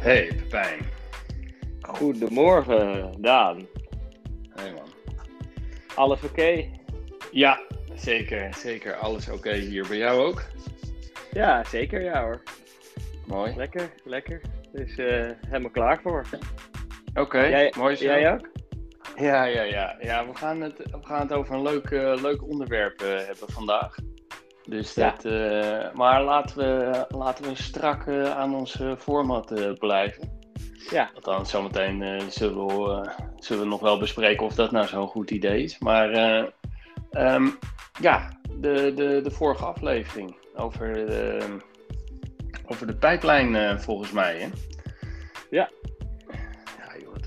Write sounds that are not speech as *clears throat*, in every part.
Hey Pepijn. Goedemorgen, Daan. Hey man. Alles oké? Ja, zeker. Zeker. Alles oké hier. Bij jou ook? Ja, zeker. Ja hoor. Mooi. Lekker, lekker. Dus eh helemaal klaar voor. Oké, mooi zo. jij ook? Ja, ja, ja. ja we, gaan het, we gaan het over een leuk, eh, leuk onderwerp eh, hebben vandaag. Dus Ja. dat, eh, maar laten we, laten we strak eh, aan ons format eh, blijven. Ja. Althans, zometeen zullen, we, zullen we nog wel bespreken of dat nou zo'n goed idee is. Maar eh, ehm, ja, de, de, de vorige aflevering over de, over de pijplijn volgens mij. Hè? Ja.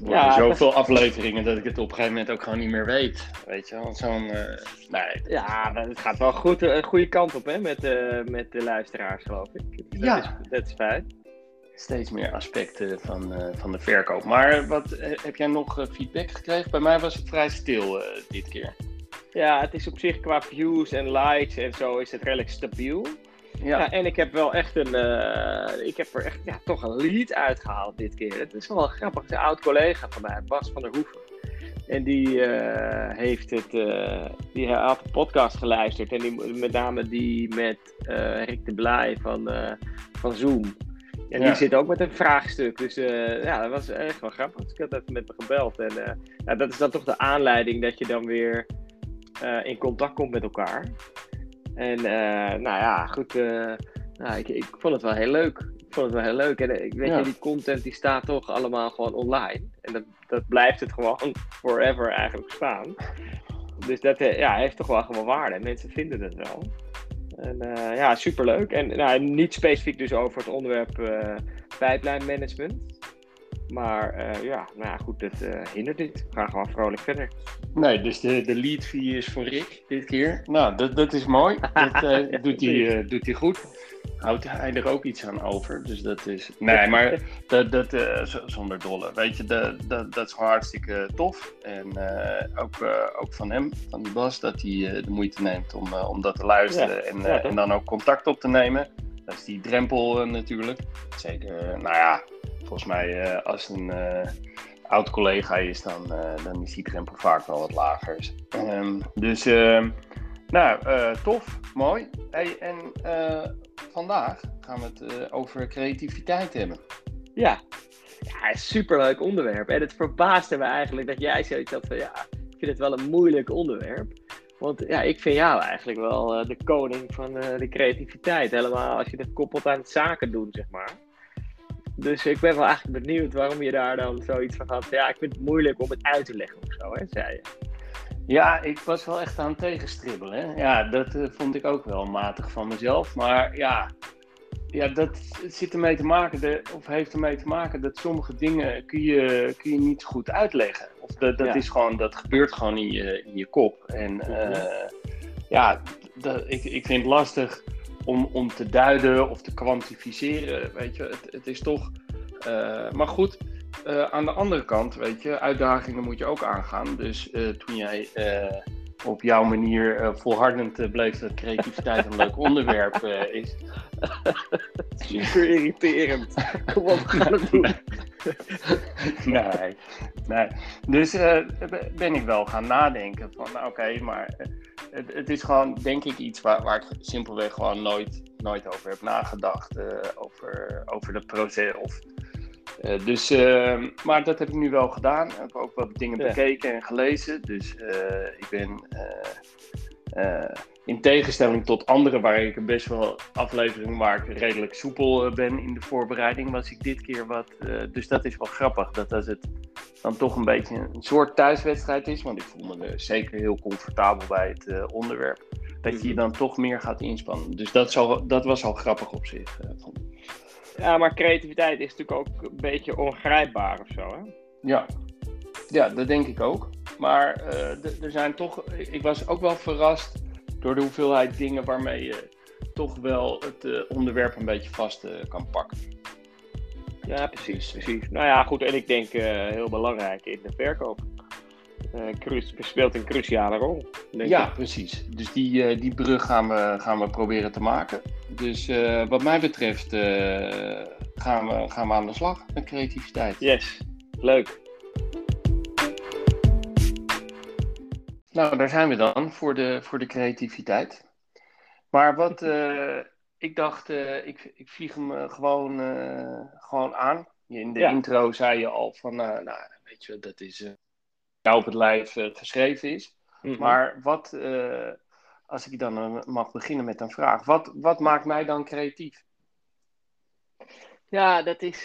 Worden Ja, zoveel afleveringen dat ik het op een gegeven moment ook gewoon niet meer weet. Weet je wel, zo'n... eh, nee, Ja, het gaat wel goed, een goede kant op hè, met, eh, met de luisteraars, geloof ik. Dat Ja. Is, dat is fijn. steeds meer aspecten van, eh, van de verkoop. Maar wat, eh, heb jij nog eh, feedback gekregen? Bij mij was het vrij stil eh, dit keer. Ja, het is op zich qua views en likes en zo is het redelijk stabiel. Ja, Ja, en ik heb wel echt een, eh, ik heb er echt ja, toch een lead uitgehaald dit keer. Het is wel grappig. Het is een oud collega van mij, Bas van der Hoeven. En die eh, heeft het, eh, die had de podcast geluisterd. En die, met name die met Rick de Blij van, van Zoom. En Ja. die zit ook met een vraagstuk. Dus ja, dat was echt wel grappig. Dus ik had even met me gebeld. En ja, dat is dan toch de aanleiding dat je dan weer in contact komt met elkaar. En eh, nou ja, goed. eh, nou, ik, ik vond het wel heel leuk. Ik vond het wel heel leuk. En eh, ik weet Ja. je, die content die staat toch allemaal gewoon online. En dat, dat blijft het gewoon *laughs* forever eigenlijk staan. Dus dat ja, heeft toch wel gewoon waarde. En mensen vinden het wel. En eh, ja, superleuk. En nou, niet specifiek dus over het onderwerp eh pijplijnmanagement. Maar eh, ja, nou ja, goed, dat eh, hindert niet. We gaan gewoon vrolijk verder. nee, dus de, de lead fee is voor Rick dit keer. Nou, dat, dat is mooi. *laughs* Dat eh, Ja, doet, hij, doet hij goed. Houdt hij er ook iets aan over. Dus dat is... Nee, maar *laughs* dat, dat, zonder dolle. Weet je, dat, dat, dat is gewoon hartstikke tof. En ook, ook van hem, van die Bas, dat hij de moeite neemt om, om dat te luisteren. Ja, en, en dan ook contact op te nemen. Dat is die drempel natuurlijk. Zeker, nou ja, volgens mij eh, als een eh, oud collega is, dan, eh, dan is die drempel vaak wel wat lager. Ehm, dus, ehm, nou, tof, mooi. Hey, en vandaag gaan we het over creativiteit hebben. Ja, ja superleuk onderwerp. En het verbaasde me eigenlijk dat jij zoiets had van ja, ik vind het wel een moeilijk onderwerp. Want ja, ik vind jou eigenlijk wel de koning van de creativiteit. Helemaal als je dat koppelt aan het zaken doen, zeg maar. Dus ik ben wel eigenlijk benieuwd waarom je daar dan zoiets van had. Ja, ik vind het moeilijk om het uit te leggen of zo, hè, zei je. Ja, ik was wel echt aan het tegenstribbelen. Hè? Ja, dat eh, vond ik ook wel matig van mezelf. Maar ja, ja dat zit ermee te maken, de, of heeft ermee te maken dat sommige dingen kun je, kun je niet goed uitleggen. Of dat, dat Ja. is gewoon, dat gebeurt gewoon in je, in je kop. En eh, ja, dat, ik, ik vind het lastig om, om te duiden of te kwantificeren. Weet je, het, het is toch. eh, maar goed, eh, aan de andere kant, weet je, uitdagingen moet je ook aangaan. Dus eh, toen jij op jouw manier volhardend bleef dat creativiteit een leuk onderwerp is. *laughs* Super irriterend. Kom op, we gaan het doen. *laughs* nee, nee. Dus eh, ben ik wel gaan nadenken van, nou, oké, maar eh, het, het is gewoon, denk ik, iets waar, waar ik simpelweg gewoon nooit, nooit over heb nagedacht. eh, over, over het proces. Of, dus, maar dat heb ik nu wel gedaan. Ik heb ook wat dingen bekeken en gelezen. Dus ik ben in tegenstelling tot anderen, waar ik best wel afleveringen waar ik redelijk soepel eh, ben in de voorbereiding, was ik dit keer wat. eh, dus dat is wel grappig. Dat als het dan toch een beetje een soort thuiswedstrijd is, want ik voel me er zeker heel comfortabel bij het eh, onderwerp, dat je je dan toch meer gaat inspannen. Dus dat, zal, dat was al grappig op zich. eh. Ja, maar creativiteit is natuurlijk ook een beetje ongrijpbaar of zo, hè? Ja. ja, dat denk ik ook. Maar eh, er zijn toch, ik was ook wel verrast door de hoeveelheid dingen waarmee je toch wel het eh, onderwerp een beetje vast eh, kan pakken. Ja, precies, precies. Nou ja, goed. En ik denk heel belangrijk in de verkoop. speelt een cruciale rol. ja, precies. Dus die, die brug gaan we, gaan we proberen te maken. Dus wat mij betreft gaan, we, gaan we aan de slag met creativiteit. Yes, leuk. Nou, daar zijn we dan voor de, voor de creativiteit. Maar wat *laughs* ik dacht, ik, ik vlieg hem gewoon, gewoon aan. In de intro zei je al van, nou, weet je, dat is jou op het lijf geschreven is. Mhm. Maar wat, als ik dan mag beginnen met een vraag, wat, wat maakt mij dan creatief? Ja, dat is,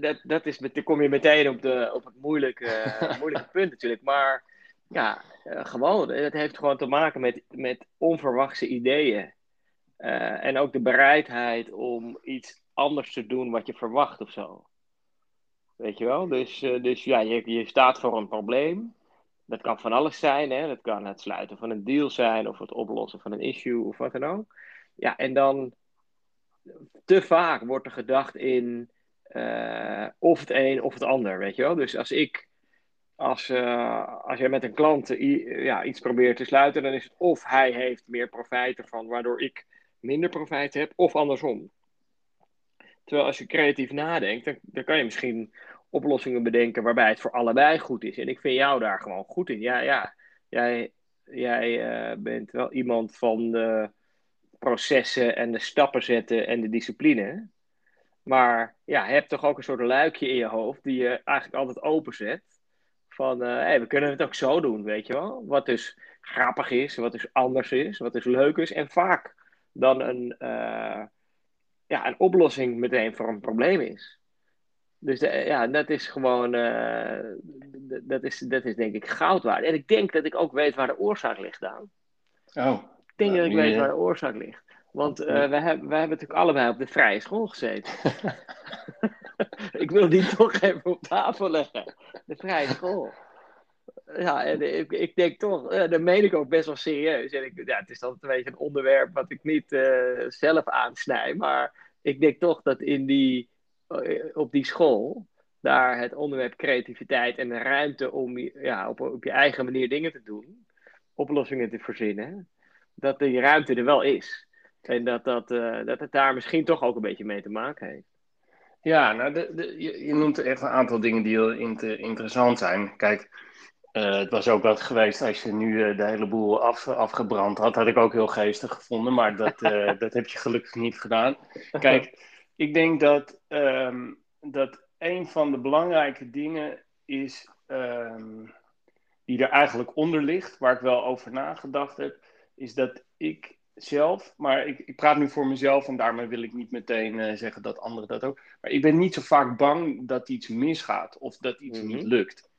dat, dat is, dan kom je meteen op, de, op het moeilijke, *laughs* moeilijke punt natuurlijk. Maar ja, gewoon, het heeft gewoon te maken met, met onverwachte ideeën. en ook de bereidheid om iets anders te doen wat je verwacht of zo. Weet je wel? Dus, uh, dus ja, je, je staat voor een probleem. Dat kan van alles zijn. Hè? Dat kan het sluiten van een deal zijn, of het oplossen van een issue, of wat dan ook. Ja, en dan te vaak wordt er gedacht in of het een of het ander, weet je wel. Dus als ik, als, uh, als jij met een klant ja, iets probeert te sluiten, dan is het of hij heeft meer profijt ervan, waardoor ik minder profijt heb, of andersom. Terwijl als je creatief nadenkt, dan, dan kan je misschien oplossingen bedenken waarbij het voor allebei goed is. En ik vind jou daar gewoon goed in. Ja, ja. Jij, jij uh, bent wel iemand van de processen en de stappen zetten en de discipline. Maar ja, je hebt toch ook een soort luikje in je hoofd die je eigenlijk altijd openzet. Van, uh, hey, we kunnen het ook zo doen, weet je wel. Wat dus grappig is, wat dus anders is, wat dus leuk is. En vaak dan een, uh, ja, een oplossing meteen voor een probleem is. Dus ja, dat is gewoon, uh, dat, is, dat is denk ik goud waard. En ik denk dat ik ook weet waar de oorzaak ligt dan. Oh. Ik denk dat ik weet waar de oorzaak ligt. Want uh, wij, hebben, wij hebben natuurlijk allebei op de vrije school gezeten. *laughs* ik wil die toch even op tafel leggen. De vrije school. Ja, en ik, ik denk toch, uh, dat meen ik ook best wel serieus. En ik, ja, het is altijd een beetje een onderwerp wat ik niet uh, zelf aansnij. Maar ik denk toch dat in die eh, op die school, daar het onderwerp creativiteit en de ruimte om ja, op, op je eigen manier dingen te doen, oplossingen te verzinnen, dat die ruimte er wel is. En dat, dat, dat het daar misschien toch ook een beetje mee te maken heeft. Ja, nou, de, de, je, je, noemt echt een aantal dingen die heel inter, interessant zijn. Kijk, uh, het was ook wat geweest als je nu uh, de hele boel af, afgebrand had. Had ik ook heel geestig gevonden, maar dat, *laughs* dat heb je gelukkig niet gedaan. Kijk, ik denk dat, um, dat een van de belangrijke dingen is um, die er eigenlijk onder ligt, waar ik wel over nagedacht heb, is dat ik zelf, maar ik, ik praat nu voor mezelf en daarmee wil ik niet meteen uh, zeggen dat anderen dat ook, maar ik ben niet zo vaak bang dat iets misgaat of dat iets mm -hmm. niet lukt.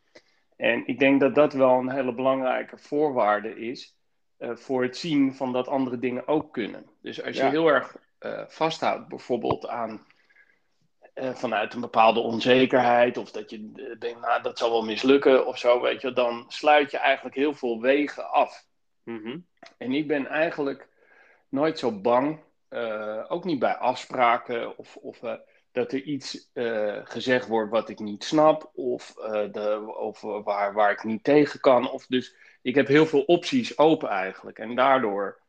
En ik denk dat dat wel een hele belangrijke voorwaarde is uh, voor het zien van dat andere dingen ook kunnen. Dus als je heel erg uh, vasthoudt, bijvoorbeeld aan vanuit een bepaalde onzekerheid, of dat je denkt, nou dat zal wel mislukken of zo, weet je, dan sluit je eigenlijk heel veel wegen af. Mm -hmm. En ik ben eigenlijk nooit zo bang, uh, ook niet bij afspraken of, of dat er iets gezegd wordt wat ik niet snap, of, de, of waar, waar ik niet tegen kan. Of dus ik heb heel veel opties open eigenlijk. En daardoor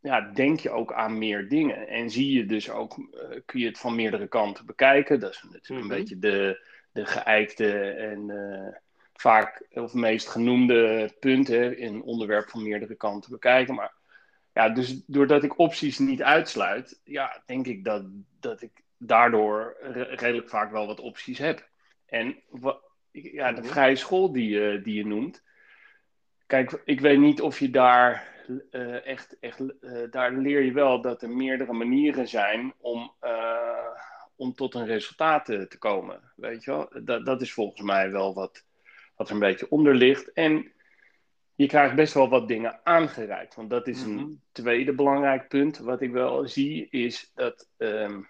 ja, denk je ook aan meer dingen. En zie je dus ook, kun je het van meerdere kanten bekijken. Dat is natuurlijk mm -hmm. een beetje de, de geëikte en vaak of meest genoemde punt hè, in onderwerp van meerdere kanten bekijken. Maar ja, dus doordat ik opties niet uitsluit, ja, denk ik dat, dat ik daardoor re redelijk vaak wel wat opties heb. En ja, de vrije school die, je, die je noemt. Kijk, ik weet niet of je daar uh, echt, echt uh, daar leer je wel dat er meerdere manieren zijn om, uh, om tot een resultaat te, te, komen. Weet je wel? Dat, dat is volgens mij wel wat, wat er een beetje onder ligt. En je krijgt best wel wat dingen aangereikt. Want dat is een mm -hmm. tweede belangrijk punt. Wat ik wel zie is dat. Um,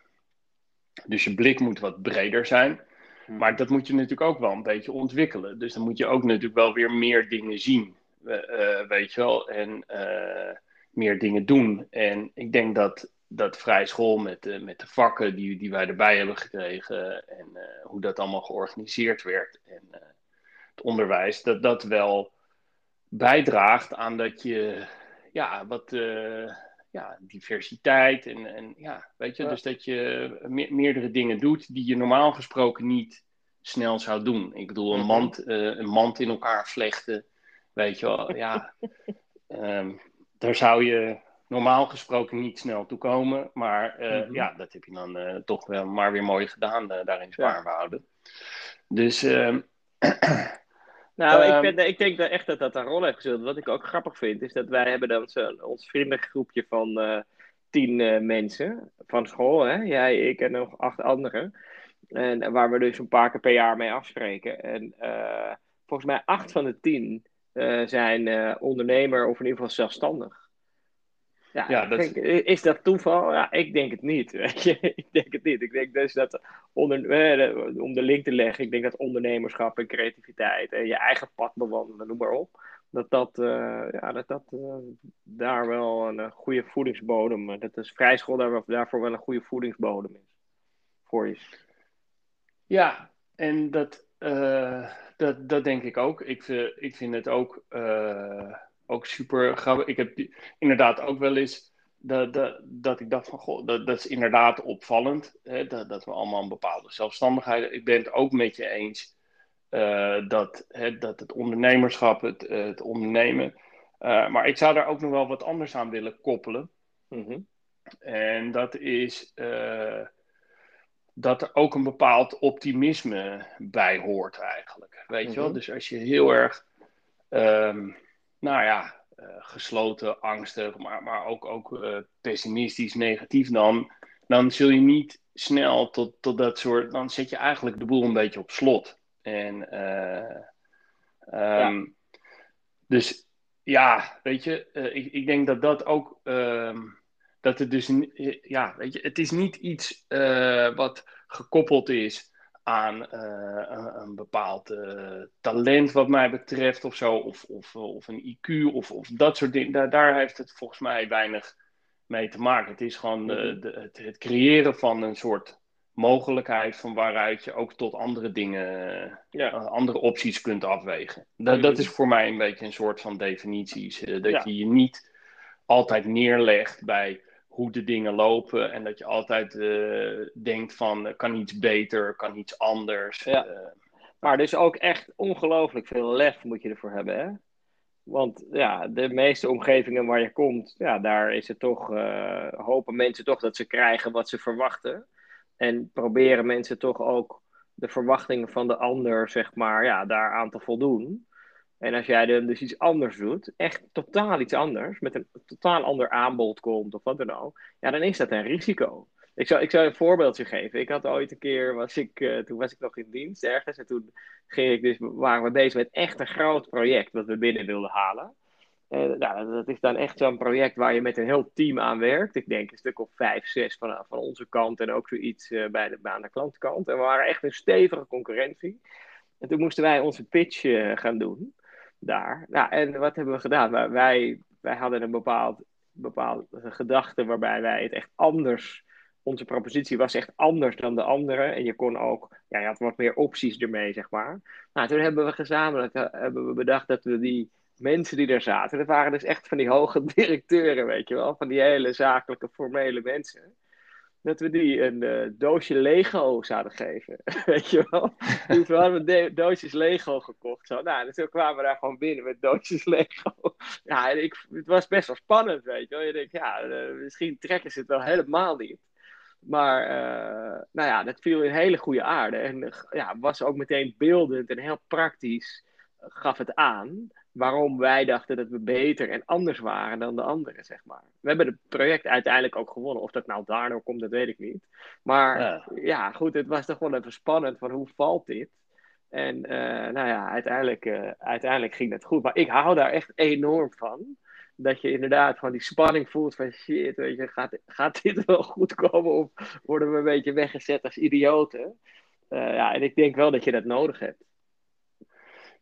dus je blik moet wat breder zijn. -hmm. Maar dat moet je natuurlijk ook wel een beetje ontwikkelen. Dus dan moet je ook natuurlijk wel weer meer dingen zien uh, weet je wel, en uh, meer dingen doen. En ik denk dat, dat vrije school met, de, met de vakken die, die wij erbij hebben gekregen en uh, hoe dat allemaal georganiseerd werd. En het onderwijs, dat dat wel bijdraagt aan dat je ja, wat ja, diversiteit en, en ja, weet je, dus dat je meerdere dingen doet die je normaal gesproken niet snel zou doen. Ik bedoel, een mhm. mand, een mand in elkaar vlechten, weet je wel, *laughs* ja. Ehm, daar zou je normaal gesproken niet snel toe komen. Maar uh, mm-hmm. ja, dat heb je dan toch wel maar weer mooi gedaan, daarin zwaar houden. Dus. *clears throat* Nou, ik, ben, ik, denk dat echt dat dat een rol heeft gespeeld. Wat ik ook grappig vind, is dat wij hebben dan zo, ons vriendengroepje van tien mensen van school. Hè? Jij, ik en nog acht anderen. En waar we dus een paar keer per jaar mee afspreken. En volgens mij acht van de tien zijn ondernemer of in ieder geval zelfstandig. Ja, ja dat... is dat toeval? Ja, ik denk het niet. *laughs* Weet je? Ik denk het niet. Ik denk dus dat, onder, eh, om de link te leggen, ik denk dat ondernemerschap en creativiteit en je eigen pad bewandelen, noem maar op, dat dat, uh, ja, dat, dat uh, daar wel een goede voedingsbodem, dat is vrijschool daar, daarvoor wel een goede voedingsbodem is voor je. Ja, en dat, dat, dat denk ik ook. Ik, ik vind het ook ook super grappig. Ik heb inderdaad ook wel eens dat, dat, dat ik dacht van, goh, dat, dat is inderdaad opvallend. Hè, dat, dat we allemaal een bepaalde zelfstandigheid. Ik ben het ook met je eens uh, dat, hè, dat het ondernemerschap, het, het ondernemen. Uh, maar ik zou daar ook nog wel wat anders aan willen koppelen. Mm-hmm. En dat is uh, dat er ook een bepaald optimisme bij hoort eigenlijk. Weet je wel? Dus als je heel erg um, nou ja, uh, gesloten, angstig, maar, maar ook, ook uh, pessimistisch, negatief dan, dan zul je niet snel tot, tot dat soort, dan zet je eigenlijk de boel een beetje op slot. En um, dus ja, weet je, ik, ik denk dat dat ook, um, dat het dus, ja, weet je, het is niet iets wat gekoppeld is aan uh, een, een, bepaald uh, talent wat mij betreft of zo, of, of, of een IQ of, of dat soort dingen. Daar, daar heeft het volgens mij weinig mee te maken. Het is gewoon de, mhm. de, het, het, creëren van een soort mogelijkheid van waaruit je ook tot andere dingen, ja. uh, andere opties kunt afwegen. Dat, dat is voor mij een beetje een soort van definities. dat ja. je je niet altijd neerlegt bij hoe de dingen lopen. En dat je altijd uh, denkt van kan iets beter, kan iets anders. Ja. Uh, maar dus ook echt ongelooflijk veel lef moet je ervoor hebben, hè? Want ja, de meeste omgevingen waar je komt, ja, daar is het toch, uh, hopen mensen toch dat ze krijgen wat ze verwachten. En proberen mensen toch ook de verwachtingen van de ander, zeg maar, ja, daaraan te voldoen. En als jij dan dus iets anders doet, echt totaal iets anders, met een totaal ander aanbod komt of wat dan ook, ja, dan is dat een risico. Ik zou, ik zou een voorbeeldje geven. Ik had ooit een keer, was ik, uh, toen was ik nog in dienst ergens, en toen ging ik dus, waren we bezig met echt een groot project dat we binnen wilden halen. Uh, nou, dat is dan echt zo'n project waar je met een heel team aan werkt. Ik denk een stuk of vijf, zes van, van onze kant en ook zoiets uh, bij de, aan de klantkant. En we waren echt een stevige concurrentie. En toen moesten wij onze pitch gaan doen daar. Nou, en wat hebben we gedaan? Wij, wij hadden een bepaald, bepaald gedachte waarbij wij het echt anders. Onze propositie was echt anders dan de andere. En je kon ook, ja, je had wat meer opties ermee, zeg maar. Nou, toen hebben we gezamenlijk eh, hebben we bedacht dat we die mensen die daar zaten, dat waren dus echt van die hoge *laughs* directeuren, weet je wel, van die hele zakelijke, formele mensen dat we die een uh, doosje Lego zouden geven. *laughs* Weet je wel? Dus we hadden de- doosjes Lego gekocht. Zo. Nou, dus toen kwamen we daar gewoon binnen met doosjes *laughs* Lego. Ja, en ik, het was best wel spannend, weet je wel. Je denkt, ja, uh, misschien trekken ze het wel helemaal niet. Maar, uh, nou ja, dat viel in hele goede aarde. En ja, was ook meteen beeldend en heel praktisch gaf het aan waarom wij dachten dat we beter en anders waren dan de anderen, zeg maar. We hebben het project uiteindelijk ook gewonnen. Of dat nou daardoor komt, dat weet ik niet. Maar ja, ja goed, het was toch wel even spannend van hoe valt dit? En uh, nou ja, uiteindelijk, uh, uiteindelijk ging het goed. Maar ik hou daar echt enorm van. Dat je inderdaad van die spanning voelt van shit, weet je, gaat, gaat dit wel goed komen? Of worden we een beetje weggezet als idioten? Uh, ja, en ik denk wel dat je dat nodig hebt.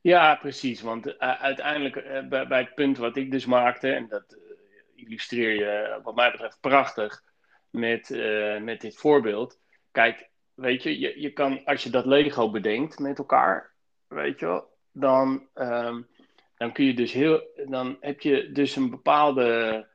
Ja, precies. Want uh, uiteindelijk uh, bij, bij, het punt wat ik dus maakte, en dat uh, illustreer je wat mij betreft prachtig met, met dit voorbeeld. Kijk, weet je, je, je kan als je dat Lego bedenkt met elkaar, weet je wel, dan, ehm, dan kun je dus heel, dan heb je dus een bepaalde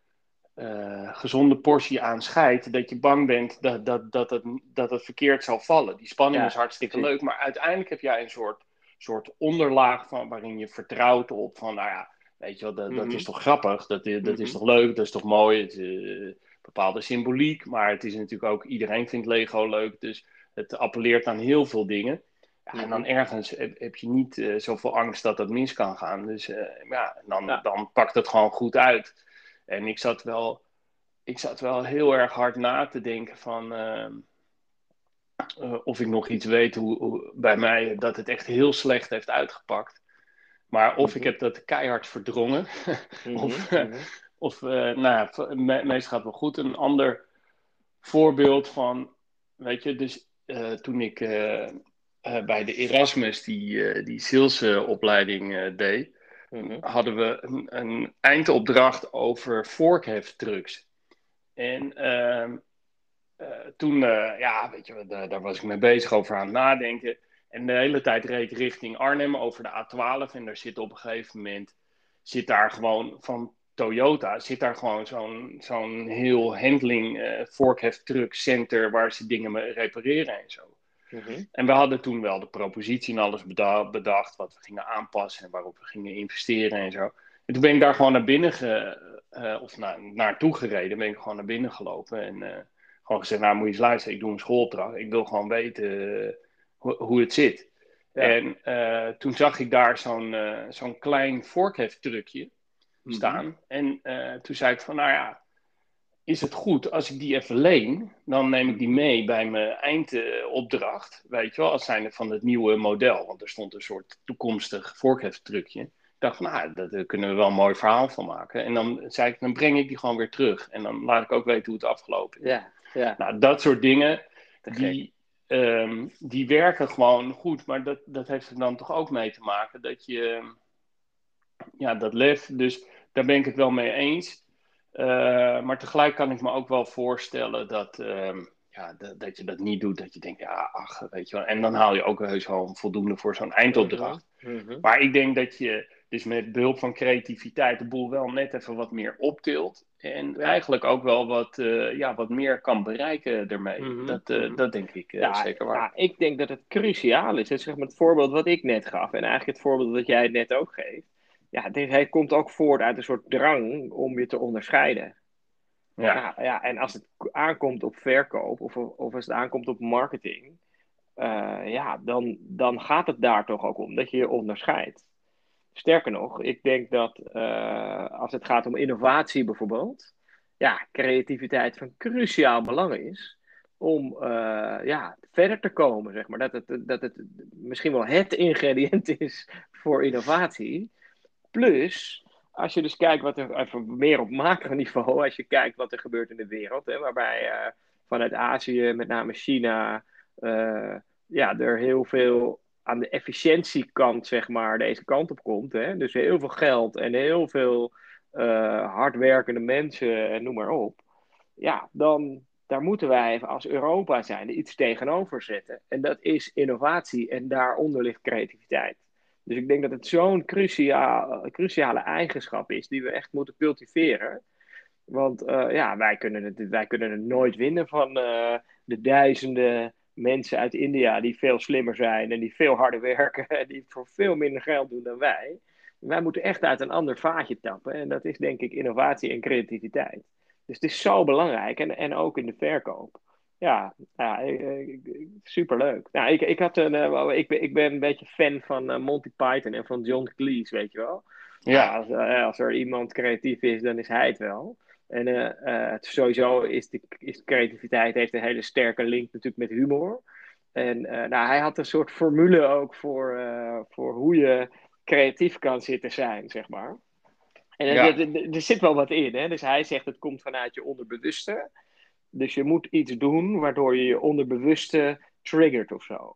uh, gezonde portie aan scheid, dat je bang bent dat, dat, dat, het, dat het verkeerd zal vallen. Die spanning is hartstikke leuk, maar uiteindelijk heb jij een soort, soort onderlaag van, waarin je vertrouwt op van, nou ja, weet je wel, dat, dat is mhm. toch grappig, dat, dat is mhm. toch leuk, dat is toch mooi, het, uh, bepaalde symboliek, maar het is natuurlijk ook, iedereen vindt Lego leuk, dus het appelleert aan heel veel dingen. Ja, en dan mhm. ergens heb, je niet uh, zoveel angst dat dat mis kan gaan. Dus ja, dan, dan pakt het gewoon goed uit. En ik zat wel, ik zat wel heel erg hard na te denken van ehm, eh, of ik nog iets weet hoe, bij mij dat het echt heel slecht heeft uitgepakt. Maar of ik mhm. heb dat keihard verdrongen, *laughs* of, mm of uh, nou, me meestal gaat wel goed. Een ander voorbeeld van, weet je, dus uh, toen ik bij de Erasmus die, die salesopleiding deed, Mhm. hadden we een, een, eindopdracht over vorkheftrucks. En uh, toen, uh, ja, weet je, daar, daar was ik mee bezig over aan het nadenken. En de hele tijd reed ik richting Arnhem over de A12. En daar zit op een gegeven moment, zit daar gewoon van Toyota, zit daar gewoon zo'n zo'n heel handling uh, center waar ze dingen repareren en zo. Mhm. En we hadden toen wel de propositie en alles bedacht, wat we gingen aanpassen en waarop we gingen investeren en zo. En toen ben ik daar gewoon naar binnen, ge, uh, of na, naartoe gereden, ben ik gewoon naar binnen gelopen en uh, gewoon gezegd, nou moet je eens luisteren, ik doe een schoolopdracht, ik wil gewoon weten uh, hoe het zit. En toen zag ik daar zo'n zo'n klein vorkheftruckje mhm. staan en toen zei ik van, nou ja, is het goed als ik die even leen, dan neem ik die mee bij mijn eindopdracht, weet je wel, als zijn van het nieuwe model, want er stond een soort toekomstig vorkheftrucje. Ik dacht, nou, daar kunnen we wel een mooi verhaal van maken. En dan zei ik, dan breng ik die gewoon weer terug. En dan laat ik ook weten hoe het afgelopen is. Ja, ja. Nou, dat soort dingen, die, um, die werken gewoon goed. Maar dat, dat heeft er dan toch ook mee te maken dat je, ja, dat lef, dus daar ben ik het wel mee eens. Uh, maar tegelijk kan ik me ook wel voorstellen dat, uh, ja, dat, dat, je dat niet doet. Dat je denkt, ja, ach, weet je wel. En dan haal je ook heus wel voldoende voor zo'n eindopdracht. Mhm, mhm. Maar ik denk dat je dus met behulp van creativiteit de boel wel net even wat meer optilt. En eigenlijk ook wel wat, uh, ja, wat meer kan bereiken ermee. Mm -hmm. dat, uh, dat denk ik uh, ja, zeker waar. Ja, ik denk dat het cruciaal is. Zeg maar het voorbeeld wat ik net gaf. En eigenlijk het voorbeeld dat jij net ook geeft ja, hij komt ook voort uit een soort drang om je te onderscheiden. Ja. ja, ja en als het aankomt op verkoop of, of als het aankomt op marketing, ja, dan, dan gaat het daar toch ook om dat je je onderscheidt. Sterker nog, ik denk dat uh, als het gaat om innovatie bijvoorbeeld, ja, creativiteit van cruciaal belang is om uh, ja, verder te komen, zeg maar. Dat het, dat het misschien wel het *laughs* ingrediënt is voor innovatie. Plus, als je dus kijkt wat er, even meer op macroniveau, als je kijkt wat er gebeurt in de wereld, hè, waarbij uh, vanuit Azië, met name China, ja, er heel veel aan de efficiëntiekant, zeg maar, deze kant op komt. Hè? Dus heel veel geld en heel veel uh, hardwerkende mensen en noem maar op. Ja, dan daar moeten wij als Europa zijn iets tegenover zetten. En dat is innovatie en daaronder ligt creativiteit. Dus ik denk dat het zo'n cruciale, cruciale eigenschap is die we echt moeten cultiveren. Want uh, ja, wij kunnen, het, wij kunnen het nooit winnen van uh, de duizenden mensen uit India die veel slimmer zijn en die veel harder *laughs* werken en die voor veel minder geld doen dan wij. Wij moeten echt uit een ander vaatje tappen en dat is denk ik innovatie en creativiteit. Dus het is zo belangrijk en, en ook in de verkoop. Ja, ja superleuk. Nou, ik, ik, had een, uh, ik, ben, ik ben een beetje fan van uh, Monty Python en van John Cleese, weet je wel. Ja. als, uh, als er iemand creatief is, dan is hij het wel. En het, sowieso is de is creativiteit heeft een hele sterke link natuurlijk met humor. En nou, hij had een soort formule ook voor, voor hoe je creatief kan zitten zijn, zeg maar. En ja. er, er, er, zit wel wat in, hè. Dus hij zegt het komt vanuit je onderbewuste. Dus je moet iets doen waardoor je je onderbewuste triggert of zo.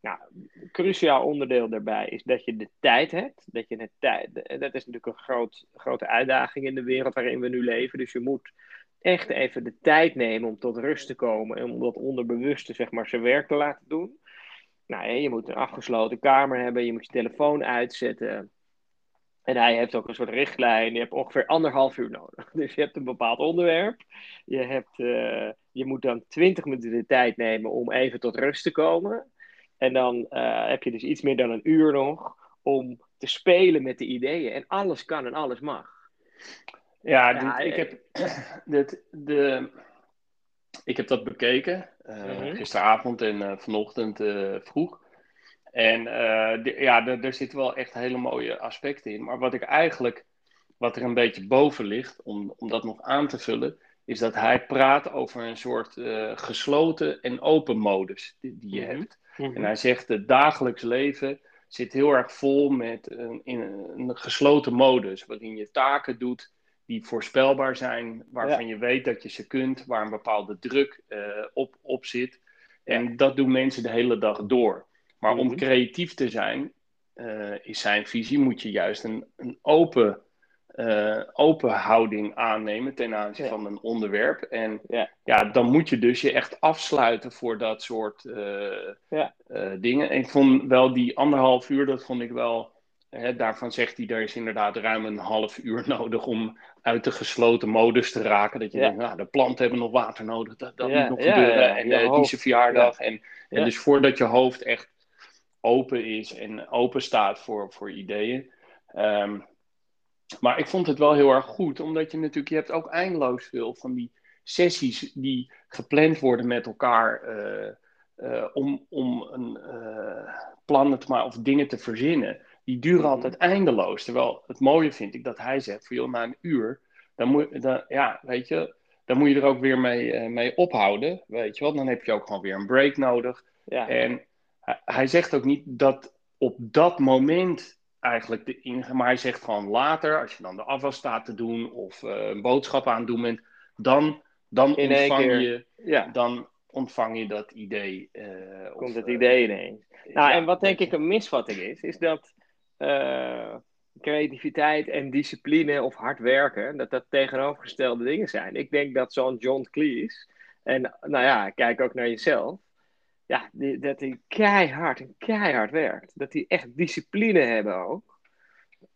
Nou, een cruciaal onderdeel daarbij is dat je de tijd hebt. Dat, je de tijd, dat is natuurlijk een groot, grote uitdaging in de wereld waarin we nu leven. Dus je moet echt even de tijd nemen om tot rust te komen en om dat onderbewuste zeg maar, zijn werk te laten doen. nou, je moet een afgesloten kamer hebben, je moet je telefoon uitzetten. En hij heeft ook een soort richtlijn. Je hebt ongeveer anderhalf uur nodig. *laughs* Dus je hebt een bepaald onderwerp. Je, hebt, uh, je moet dan twintig minuten de tijd nemen om even tot rust te komen. En dan uh, heb je dus iets meer dan een uur nog om te spelen met de ideeën. En alles kan en alles mag. Ja, dit, ik, heb, *clears throat* dit, de, ik heb dat bekeken. Uh, mm-hmm. Gisteravond en vanochtend vroeg. En ja, er zitten wel echt hele mooie aspecten in. Maar wat ik eigenlijk, wat er een beetje boven ligt, om, om dat nog aan te vullen, is dat hij praat over een soort gesloten en open modus die, die je mm -hmm. hebt. Mm -hmm. En hij zegt, het dagelijks leven zit heel erg vol met een, in een gesloten modus, waarin je taken doet die voorspelbaar zijn, waarvan ja. je weet dat je ze kunt, waar een bepaalde druk uh, op, op zit. En dat doen mensen de hele dag door. Maar om mhm. creatief te zijn, uh, is zijn visie, moet je juist een, een open, uh, open houding aannemen ten aanzien ja. van een onderwerp. En ja. ja. dan moet je dus je echt afsluiten voor dat soort uh, ja. dingen. En ik vond wel die anderhalf uur, dat vond ik wel. Hè, daarvan zegt hij, er is inderdaad ruim een half uur *laughs* nodig om uit de gesloten modus te raken. Dat je denkt, nou, de planten hebben nog water nodig, dat, dat moet nog gebeuren. En die verjaardag. En, en dus voordat je hoofd echt open is en open staat voor, voor ideeën. Um, maar ik vond het wel heel erg goed, omdat je natuurlijk, je hebt ook eindeloos veel van die sessies die gepland worden met elkaar uh, uh, om, om een uh, plannen te maken of dingen te verzinnen. Die duren mm-hmm. altijd eindeloos. Terwijl het mooie vind ik dat hij zegt, voor joh, na een uur, dan moet, dan, ja, weet je, dan moet je er ook weer mee, mee ophouden, weet je wel. Dan heb je ook gewoon weer een break nodig. Ja. En hij zegt ook niet dat op dat moment eigenlijk de ingang, maar hij zegt gewoon later, als je dan de afwas staat te doen of uh, een boodschap aan het doen bent, dan, dan ontvang je, ja. dan ontvang je dat idee. Uh, Komt of, het idee ineens. Nou, ja, en wat denk ik een misvatting is, is dat creativiteit en discipline of hard werken, dat dat tegenovergestelde dingen zijn. Ik denk dat zo'n John Cleese, en nou ja, kijk ook naar jezelf, ja, die, dat hij keihard en keihard werkt. Dat hij echt discipline hebben ook.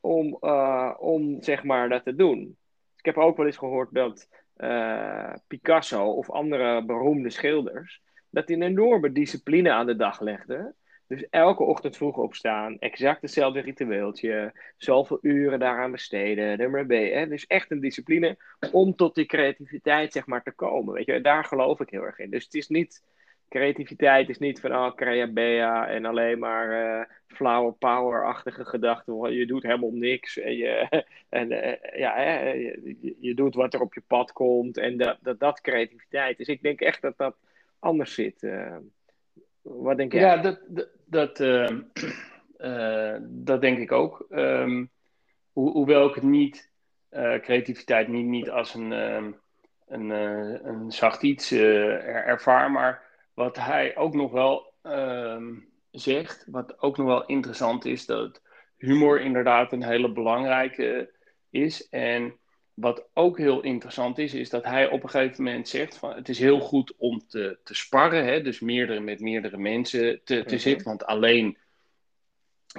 Om, uh, om zeg maar dat te doen. Ik heb ook wel eens gehoord dat uh, Picasso of andere beroemde schilders. dat die een enorme discipline aan de dag legden. Dus elke ochtend vroeg opstaan, exact hetzelfde ritueeltje, zoveel uren daaraan besteden, er mee, hè? Dus echt een discipline om tot die creativiteit zeg maar te komen. Weet je, daar geloof ik heel erg in. Dus het is niet creativiteit is niet van oh, crea bea en alleen maar uh, flower power-achtige gedachten. Je doet helemaal niks en, je, *laughs* en uh, ja, je, je, doet wat er op je pad komt en dat dat, dat creativiteit is. Ik denk echt dat dat anders zit. Uh, wat denk jij? Ja, dat, dat, dat, *clears throat* denk ik ook. Ho hoewel ik het niet, creativiteit niet, niet als een, een, een zacht iets ervaar, maar wat hij ook nog wel uh, zegt, wat ook nog wel interessant is, dat humor inderdaad een hele belangrijke is. En wat ook heel interessant is, is dat hij op een gegeven moment zegt van het is heel goed om te, te sparren, hè? dus meerdere met meerdere mensen te, te -hmm. zitten, want alleen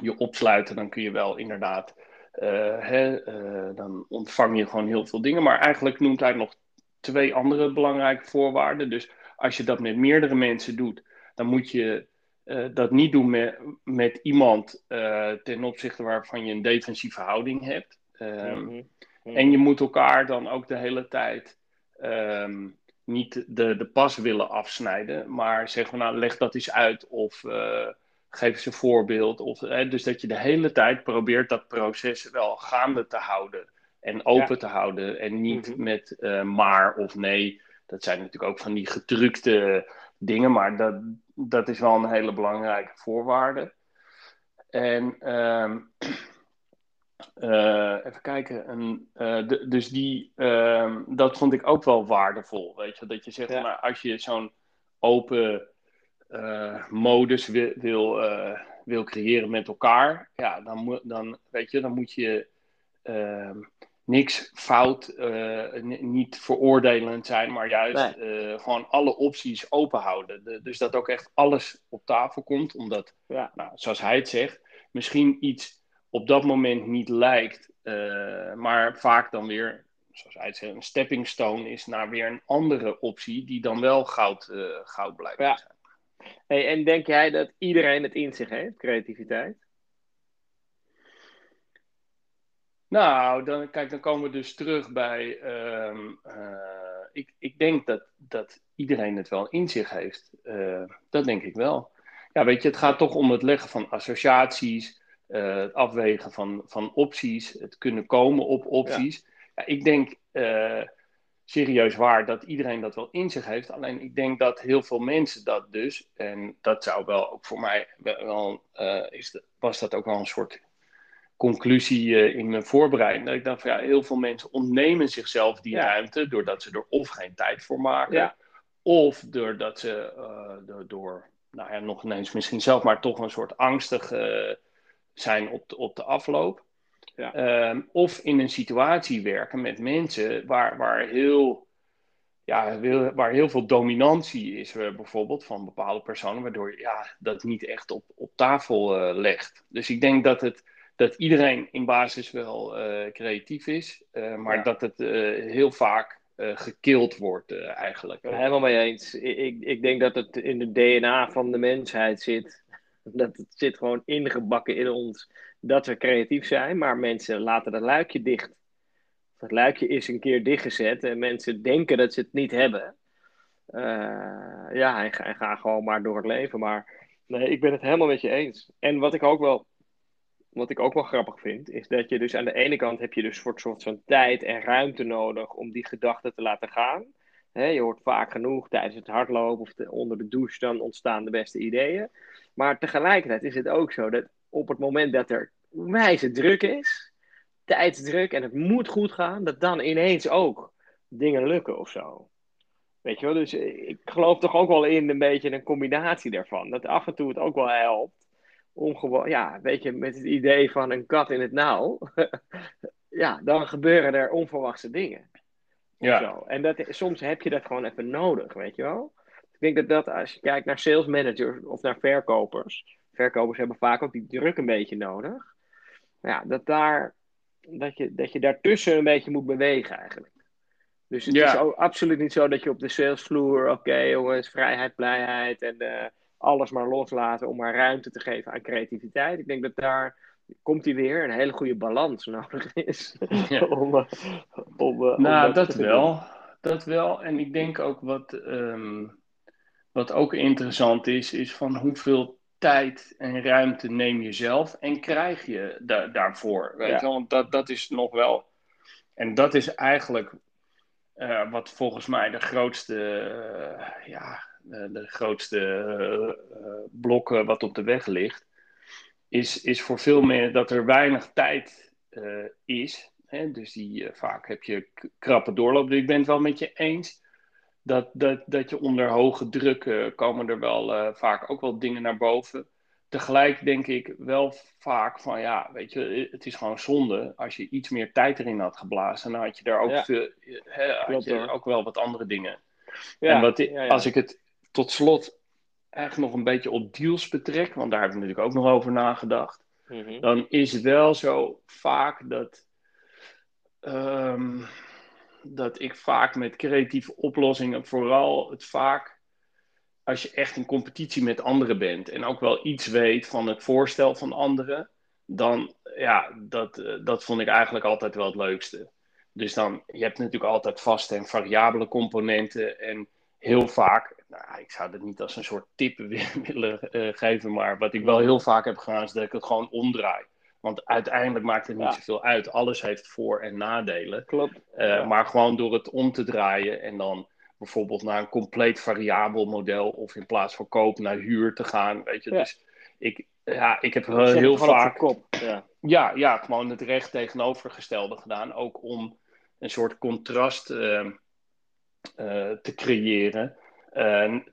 je opsluiten, dan kun je wel inderdaad, uh, hè, uh, dan ontvang je gewoon heel veel dingen. Maar eigenlijk noemt hij nog twee andere belangrijke voorwaarden. Dus als je dat met meerdere mensen doet, dan moet je uh, dat niet doen met, met iemand uh, ten opzichte waarvan je een defensieve houding hebt. Um, mm -hmm. En je moet elkaar dan ook de hele tijd um, niet de, de pas willen afsnijden, maar zeggen nou leg dat eens uit of uh, geef eens een voorbeeld. Of, dus dat je de hele tijd probeert dat proces wel gaande te houden en open ja. te houden en niet mm -hmm. met maar of nee dat zijn natuurlijk ook van die gedrukte dingen, maar dat, dat is wel een hele belangrijke voorwaarde. En um, uh, *clears throat* even kijken, en, uh, de, dus die, uh, dat vond ik ook wel waardevol. Weet je, dat je zegt, ja. maar als je zo'n open eh, modus wil, wil, wil, creëren met elkaar, ja, dan, dan, weet je, dan moet je ehm, niks fout, niet veroordelend zijn, maar juist gewoon alle opties open houden. dus dat ook echt alles op tafel komt, omdat, ja. nou, zoals hij het zegt, misschien iets op dat moment niet lijkt, maar vaak dan weer zoals hij het zegt, een stepping stone is naar weer een andere optie die dan wel goud, goud blijkt te zijn. Hey, en denk jij dat iedereen het in zich heeft, creativiteit? Nou, dan, kijk, dan komen we dus terug bij. Ehm, eh, ik, ik denk dat, dat iedereen het wel in zich heeft. Uh, dat denk ik wel. Ja, weet je, het gaat toch om het leggen van associaties, het afwegen van, van opties, het kunnen komen op opties. Ja, ik denk serieus waar dat iedereen dat wel in zich heeft. Alleen ik denk dat heel veel mensen dat dus, en dat zou wel ook voor mij wel, is was dat ook wel een soort conclusie uh, in mijn voorbereiding. Dat ik dacht van ja, heel veel mensen ontnemen zichzelf die ruimte doordat ze er of geen tijd voor maken, of doordat ze door, door, nou ja, nog ineens misschien zelf, maar toch een soort angstig zijn op de, op de afloop. Ja. Ehm, of in een situatie werken met mensen waar, waar, heel, ja, waar heel veel dominantie is, uh, bijvoorbeeld van bepaalde personen, waardoor je ja, dat niet echt op, op tafel legt. Dus ik denk dat, het, dat iedereen in basis wel uh, creatief is, maar ja. dat het heel vaak gekild wordt eigenlijk. Helemaal mee eens. Ik, ik denk dat het in de DNA van de mensheid zit. *laughs* Dat het zit gewoon ingebakken in ons dat we creatief zijn, maar mensen laten dat luikje dicht. Dat luikje is een keer dichtgezet en mensen denken dat ze het niet hebben. Uh, ja, en, gaan gewoon maar door het leven. Maar nee, ik ben het helemaal met je eens. En wat ik ook wel, wat ik ook wel grappig vind, is dat je dus aan de ene kant heb je dus voor soort van tijd en ruimte nodig om die gedachten te laten gaan. je hoort vaak genoeg tijdens het hardlopen of onder de douche, dan ontstaan de beste ideeën. Maar tegelijkertijd is het ook zo dat op het moment dat er wijze druk is, tijdsdruk en het moet goed gaan, dat dan ineens ook dingen lukken of zo. Weet je wel, dus ik geloof toch ook wel in een beetje een combinatie daarvan. Dat af en toe het ook wel helpt om gewoon, ja, weet je, met het idee van een kat in het nauw, *laughs* ja, dan gebeuren er onverwachte dingen. Ja. Zo. En dat, soms heb je dat gewoon even nodig, weet je wel. Ik denk dat dat, als je kijkt naar sales managers of naar verkopers, verkopers hebben vaak ook die druk een beetje nodig. Ja, dat, daar, dat, je, dat je daartussen een beetje moet bewegen eigenlijk. Dus het is ook absoluut niet zo dat je op de salesvloer, oké jongens, vrijheid, blijheid en uh, alles maar loslaten om maar ruimte te geven aan creativiteit. Ik denk dat daar komt hij weer een hele goede balans *laughs* nodig is. Ja. *laughs* om, uh, om, uh, nou, dat, wel. Dat wel. En ik denk ook wat, um, wat ook interessant is, is van hoeveel tijd en ruimte neem je zelf en krijg je da daarvoor. Weet je? Want dat, dat is nog wel. En dat is eigenlijk uh, wat volgens mij de grootste, ja, de, de grootste uh, blokken wat op de weg ligt. Is, is voor veel mensen dat er weinig tijd is. Hè? Dus die, vaak heb je krappe doorloop. Dus ik ben het wel met je eens dat, dat, dat je onder hoge druk komen er wel vaak ook wel dingen naar boven. Tegelijk denk ik wel vaak van ja, weet je, het is gewoon zonde. Als je iets meer tijd erin had geblazen, dan had je daar ook, ja. veel, had je ook wel wat andere dingen. Ja, en wat, als ik het tot slot eigenlijk nog een beetje op deals betrek, want daar hebben we natuurlijk ook nog over nagedacht. Mm -hmm. Dan is het wel zo vaak dat. Um, dat ik vaak met creatieve oplossingen vooral het vaak als je echt in competitie met anderen bent en ook wel iets weet van het voorstel van anderen, dan ja, dat, eh, dat vond ik eigenlijk altijd wel het leukste. Dus dan, je hebt natuurlijk altijd vaste en variabele componenten en heel vaak, nou, ik zou dat niet als een soort tip *laughs* willen uh, geven, maar wat ik wel heel vaak heb gedaan is dat ik het gewoon omdraai. Want uiteindelijk maakt het niet ja. zoveel uit. Alles heeft voor- en nadelen. Klopt. Uh, ja. Maar gewoon door het om te draaien en dan bijvoorbeeld naar een compleet variabel model of in plaats van koop naar huur te gaan. Weet je, ja. dus ik, ja, ik heb heel, heel vaak. Kop. Ja. ja. Ja, gewoon het recht tegenovergestelde gedaan. Ook om een soort contrast uh, uh, te creëren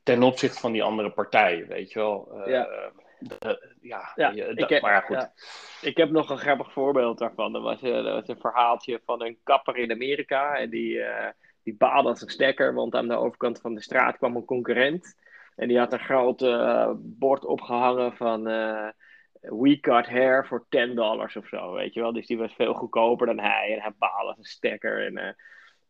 ten opzichte van die andere partijen, weet je wel. ja. ja, Ja, je- ik dat- heb- maar ja, goed. ja. Ik heb nog een grappig voorbeeld daarvan. Er was, eh, was een verhaaltje van een kapper in Amerika. En die, eh die baalde als een stekker, want aan de overkant van de straat kwam een concurrent. En die had een groot eh, bord opgehangen van eh, We cut hair voor 10 dollars of zo, weet je wel. Dus die was veel goedkoper dan hij. En hij baalde als een stekker. En, eh,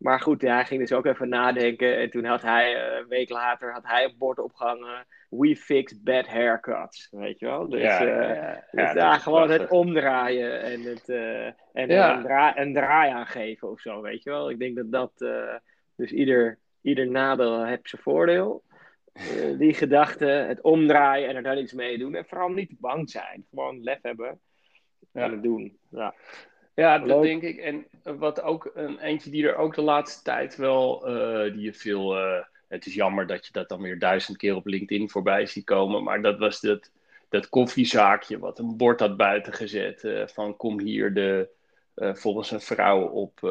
maar goed, ja, hij ging dus ook even nadenken. En toen had hij, eh, een week later, had hij een bord opgehangen. We fix bad haircuts, weet je wel. Dus, ja, eh, ja, ja, dus gewoon het omdraaien en, het, eh, en een, dra een draai aangeven of zo, weet je wel. Ik denk dat dat, dus ieder, ieder nadeel heeft zijn voordeel. Die gedachte, het omdraaien en er dan iets mee doen. En vooral niet bang zijn, gewoon lef hebben Ja. en het doen. Ja, Ja, dat Leuk. denk ik. En wat ook een eentje die er ook de laatste tijd wel, eh, die je veel, eh, het is jammer dat je dat dan weer duizend keer op LinkedIn voorbij ziet komen, maar dat was dat, dat koffiezaakje wat een bord had buiten gezet eh, van kom hier de, volgens een vrouw op,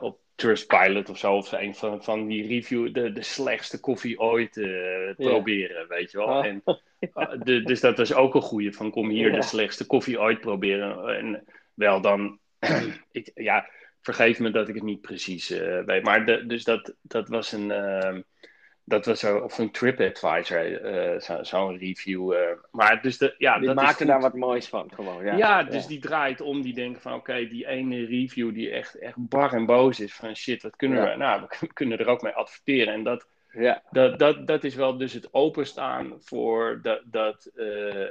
op Trustpilot of zo, of een van, van die review, de, de slechtste koffie ooit eh, proberen, weet je wel. Oh. En, uh, de, dus dat was ook een goeie, van kom hier Ja. de slechtste koffie ooit proberen. En wel dan, *clears throat* ik, ja, vergeef me dat ik het niet precies eh, weet, maar de, dus dat, dat was een, ehm, dat was zo, of een TripAdvisor, eh zo- zo'n review. eh. maar dus de, ja, die dat maakte daar wat moois van, gewoon. Ja, Ja, dus die draait om, die denken van oké, die ene review die echt, echt bar en boos is van shit, wat kunnen Ja. we? Nou, we kunnen er ook mee adverteren. En dat, ja, dat, dat, dat is wel dus het openstaan voor dat, dat, eh,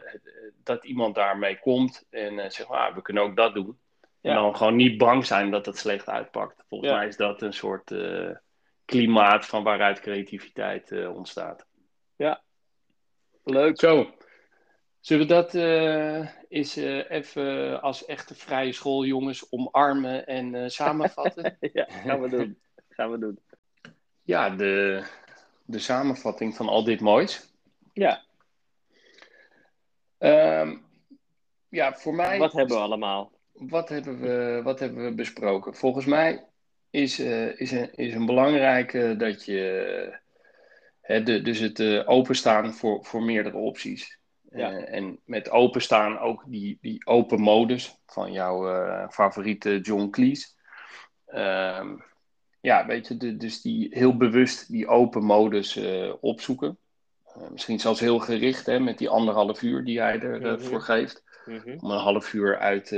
dat iemand daarmee komt en zegt, ah, we kunnen ook dat doen. En dan gewoon niet bang zijn dat het slecht uitpakt. Volgens mij is dat een soort klimaat van waaruit creativiteit eh, ontstaat. leuk. Zo, zullen we dat eh eens eh, even als echte vrije schooljongens omarmen en eh, samenvatten? *laughs* ja, gaan we doen. Gaan we doen. ja, de, de samenvatting van al dit moois. Ja, Ehm, ja, voor mij. wat hebben we allemaal? Wat hebben we, wat hebben we besproken? Volgens mij is, eh, is, een, is een belangrijke dat je. hè, de, dus het eh, openstaan voor, voor meerdere opties. Ja. Eh, en met openstaan ook die, die open modus van jouw favoriete John Cleese. Ehm, ja, weet je, de, dus die heel bewust die open modus opzoeken. Misschien zelfs heel gericht hè, met die anderhalf uur die hij ervoor Mhm. voor geeft Mhm. om een half uur uit,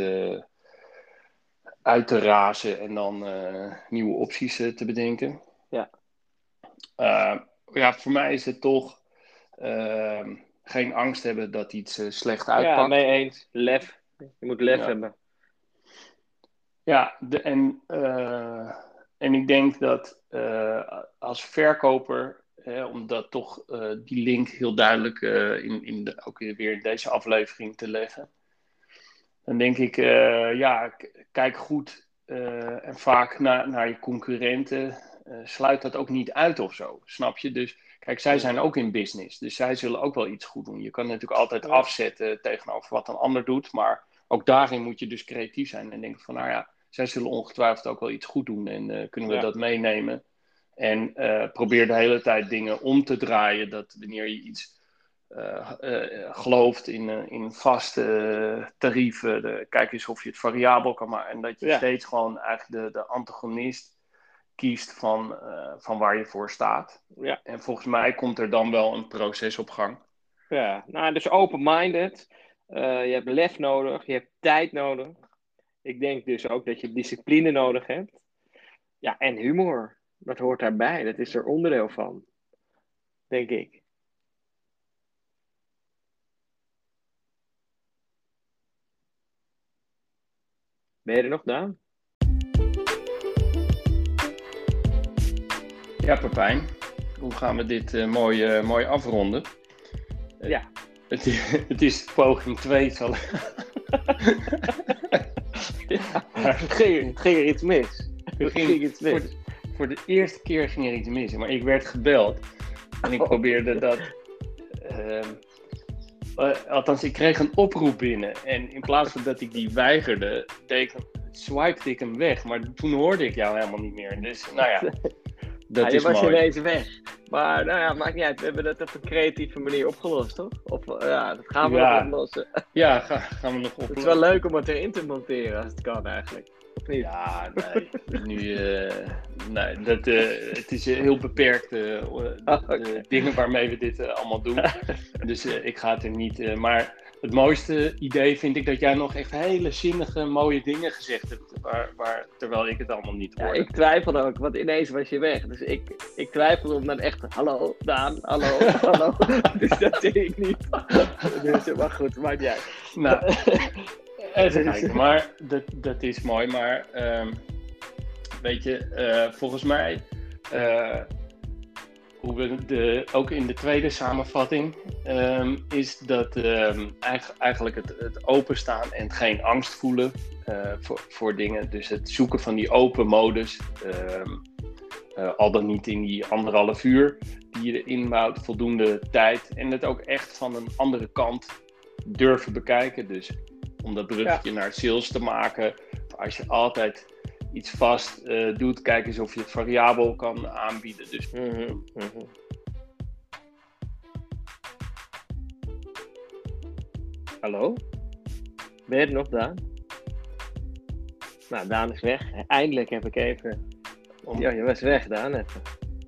uit te razen en dan eh, nieuwe opties eh, te bedenken. Ja. Eh, ja, voor mij is het toch ehm, geen angst hebben dat iets slecht uitpakt. Ja, mee eens. Lef. Je moet lef Ja. hebben. Ja, de, en, en ik denk dat als verkoper, hè, om dat toch die link heel duidelijk in, in de, ook weer in deze aflevering te leggen, dan denk ik, eh, ja, kijk goed eh, en vaak naar, naar je concurrenten. eh, sluit dat ook niet uit of zo, snap je? Dus kijk, zij zijn ook in business, dus zij zullen ook wel iets goed doen. Je kan natuurlijk altijd afzetten tegenover wat een ander doet, maar ook daarin moet je dus creatief zijn en denken van, nou ja, zij zullen ongetwijfeld ook wel iets goed doen en kunnen we Ja. dat meenemen. En probeer de hele tijd dingen om te draaien, dat wanneer je iets eh, eh, gelooft in, eh, in vaste tarieven, de, kijk eens of je het variabel kan maken. En dat je Ja. steeds gewoon eigenlijk de, de antagonist kiest van, van waar je voor staat. Ja. En volgens mij komt er dan wel een proces op gang. Ja, nou, dus open-minded. Je hebt lef nodig, je hebt tijd nodig. Ik denk dus ook dat je discipline nodig hebt. Ja, en humor. Dat hoort daarbij. Dat is er onderdeel van. Denk ik. Ben je er nog, Daan? Ja, Pepijn, hoe gaan we dit eh, mooi, eh, mooi afronden? Ja. Het, is- *laughs* het is poging 2, zal *laughs* ging, ging er iets mis? Ging- ging iets voor, mis? de, voor de eerste keer ging er iets mis, maar ik werd gebeld. En ik Oh. probeerde dat. *laughs* eh, althans, ik kreeg een oproep binnen. En in plaats van dat ik die weigerde, swipte ik hem weg. Maar toen hoorde ik jou helemaal niet meer. Dus nou ja, *laughs* dat Ja, je is was mooi. ineens weg. Maar nou ja, maakt niet uit. We hebben dat op een creatieve manier opgelost, toch? Of eh, ja, dat gaan we Ja. nog oplossen. Ja, ga- gaan we nog op. Het is wel leuk om het erin te monteren als het kan eigenlijk. Of niet? Ja, nee. nu, eh, nee dat, eh, het is eh, heel beperkt oké. de dingen waarmee we dit allemaal doen. *laughs* dus ik ga het er niet. maar het mooiste idee vind ik dat jij nog echt hele zinnige, mooie dingen gezegd hebt. Waar, waar, terwijl ik het allemaal niet Ja, hoorde. ik twijfelde ook, want ineens was je weg. Dus ik, ik twijfelde om dan echt, hallo Daan, hallo, *laughs* hallo. *laughs* dus dat deed ik niet. Dus, maar goed, maakt niet uit. Nou, *laughs* kijken. Maar dat, dat is mooi. Maar ehm, weet je, eh, volgens mij, eh, hoe we de, ook in de tweede samenvatting, ehm, is dat ehm, eigen- eigenlijk het, het openstaan en geen angst voelen eh, voor, voor dingen. Dus het zoeken van die open modus. al dan niet in die anderhalf uur die je erin bouwt, voldoende tijd. En het ook echt van een andere kant durven bekijken. Dus om dat bruggetje naar sales te maken, als je altijd iets vast eh, doet, kijk eens of je het variabel kan aanbieden. Dus Mhm, mhm. Hallo? Ben je er nog, Daan? Nou, Daan is weg. Eindelijk heb ik even... om, Ja, je was weg, Daan, even.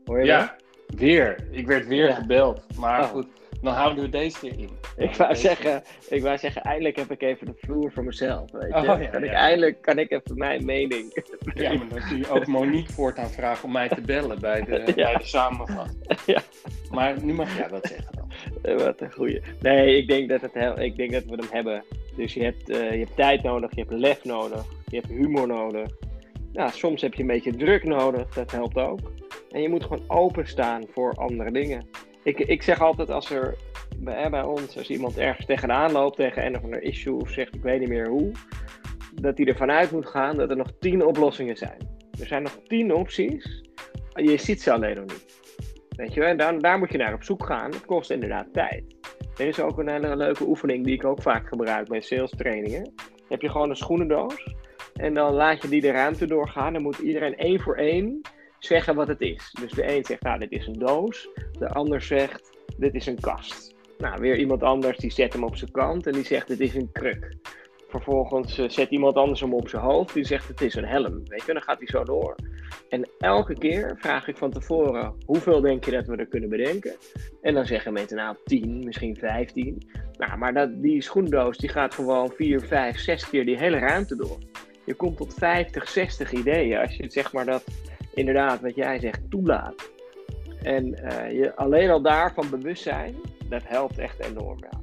Hoor je dat? ja, weer. Ik werd weer Ja. gebeld. Maar Oh. goed, dan houden we deze keer in. Ik wou, Deze- zeggen, ik wou zeggen, eindelijk heb ik even de vloer voor mezelf. Weet je? Oh, ja, kan ik eindelijk kan ik even mijn mening. Ja, maar dan kun je ook Monique voortaan vragen om mij te bellen bij de, Ja. *laughs* bij de samenvatting. *laughs* Ja. Maar nu mag jij wat zeggen dan. Eh, Wat een goeie. Nee, ik denk dat, het heel, ik denk dat we hem hebben. Dus je hebt, eh, je hebt tijd nodig, je hebt lef nodig, je hebt humor nodig. Nou, soms heb je een beetje druk nodig, dat helpt ook. En je moet gewoon openstaan voor andere dingen. Ik, ik zeg altijd als er bij, bij ons, als iemand ergens tegenaan loopt tegen een of ander issue of zegt ik weet niet meer hoe, dat hij ervan uit moet gaan dat er nog tien oplossingen zijn. Er zijn nog tien opties, je ziet ze alleen nog niet. Weet je en daar, daar moet je naar op zoek gaan. Het kost inderdaad tijd. Er is ook een hele leuke oefening die ik ook vaak gebruik bij sales trainingen. Heb je gewoon een schoenendoos en dan laat je die de ruimte doorgaan. Dan moet iedereen één voor één zeggen wat het is. Dus de een zegt, nou, dit is een doos. De ander zegt, dit is een kast. Nou, weer iemand anders die zet hem op zijn kant en die zegt, dit is een kruk. Vervolgens eh, zet iemand anders hem op zijn hoofd, die zegt, het is een helm. Weet je, dan gaat hij zo door. En elke keer vraag ik van tevoren, hoeveel denk je dat we er kunnen bedenken? En dan zeggen mensen, nou, 10, misschien 15. Nou, maar dat, die schoendoos die gaat gewoon 4, 5, 6 keer die hele ruimte door. Je komt tot 50, 60 ideeën als je zeg maar dat inderdaad, wat jij zegt, toelaat. En eh, je alleen al daarvan bewust zijn, dat helpt echt enorm. Ja.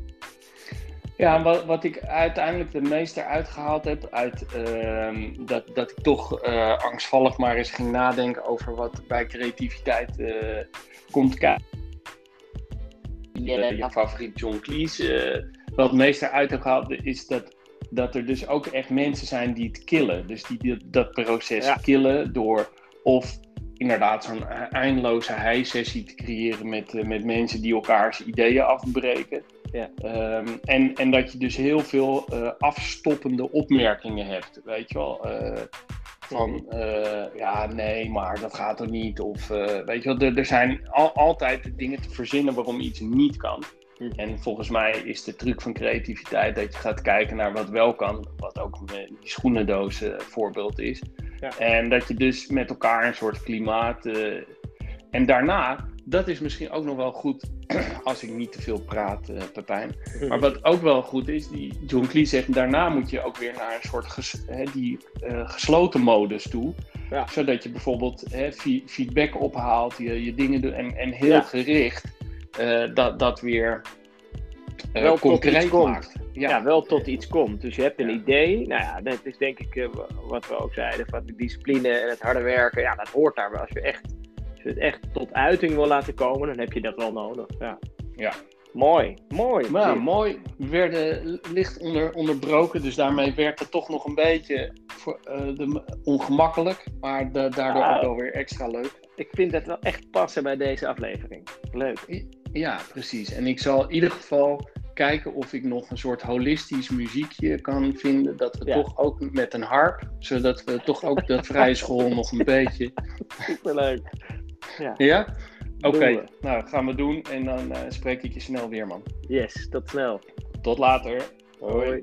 Ja, wat, wat ik uiteindelijk de meeste uitgehaald heb, uit ehm, dat, dat ik toch eh, angstvallig maar eens ging nadenken over wat bij creativiteit eh, komt kijken. Je favoriet John Cleese, eh, wat het meeste uit heb gehaald is dat, dat er dus ook echt mensen zijn die het killen. Dus die, die dat proces Ja. killen door of inderdaad zo'n eindeloze high-sessie te creëren met, eh, met mensen die elkaars ideeën afbreken. Ja. Ehm, en, en dat je dus heel veel eh, afstoppende opmerkingen hebt, weet je wel. Eh, van, ja, nee, maar dat gaat er niet. Of, weet je wel, er, er zijn al, altijd dingen te verzinnen waarom iets niet kan. En volgens mij is de truc van creativiteit dat je gaat kijken naar wat wel kan. Wat ook die schoenendoos voorbeeld is. Ja. En dat je dus met elkaar een soort klimaat... eh, en daarna, dat is misschien ook nog wel goed *clears throat* als ik niet te veel praat, eh Pepijn. *laughs* Maar wat ook wel goed is, die John Cleese zegt, daarna moet je ook weer naar een soort ges- die, eh, gesloten modus toe. Ja. Zodat je bijvoorbeeld feedback ophaalt, je, je dingen doet en, en heel Ja. gericht eh, dat, dat weer eh, Wel tot concreet iets komt. maakt. ja. wel tot iets komt. Dus je hebt een Ja. idee. Nou ja, dat is denk ik eh, wat we ook zeiden. Van de discipline en het harde werken. Ja, dat hoort daar wel. Als je, echt, als je het echt tot uiting wil laten komen, dan heb je dat wel nodig. Ja. Ja. Mooi, mooi. Maar ja, mooi. We werden licht onder, onderbroken, dus daarmee werd het toch nog een beetje voor, eh, de, ongemakkelijk. Maar da- daardoor Ah. ook wel weer extra leuk. Ik vind dat wel echt passen bij deze aflevering. Leuk. Ja, precies. En ik zal in ieder geval kijken of ik nog een soort holistisch muziekje kan vinden. Dat we Ja. toch ook met een harp, zodat we toch ook de *laughs* vrije school nog een beetje. Superleuk. Ja? Oké, nou gaan we doen en dan uh, spreek ik je snel weer, man. Yes, tot snel. Tot later. Hoi.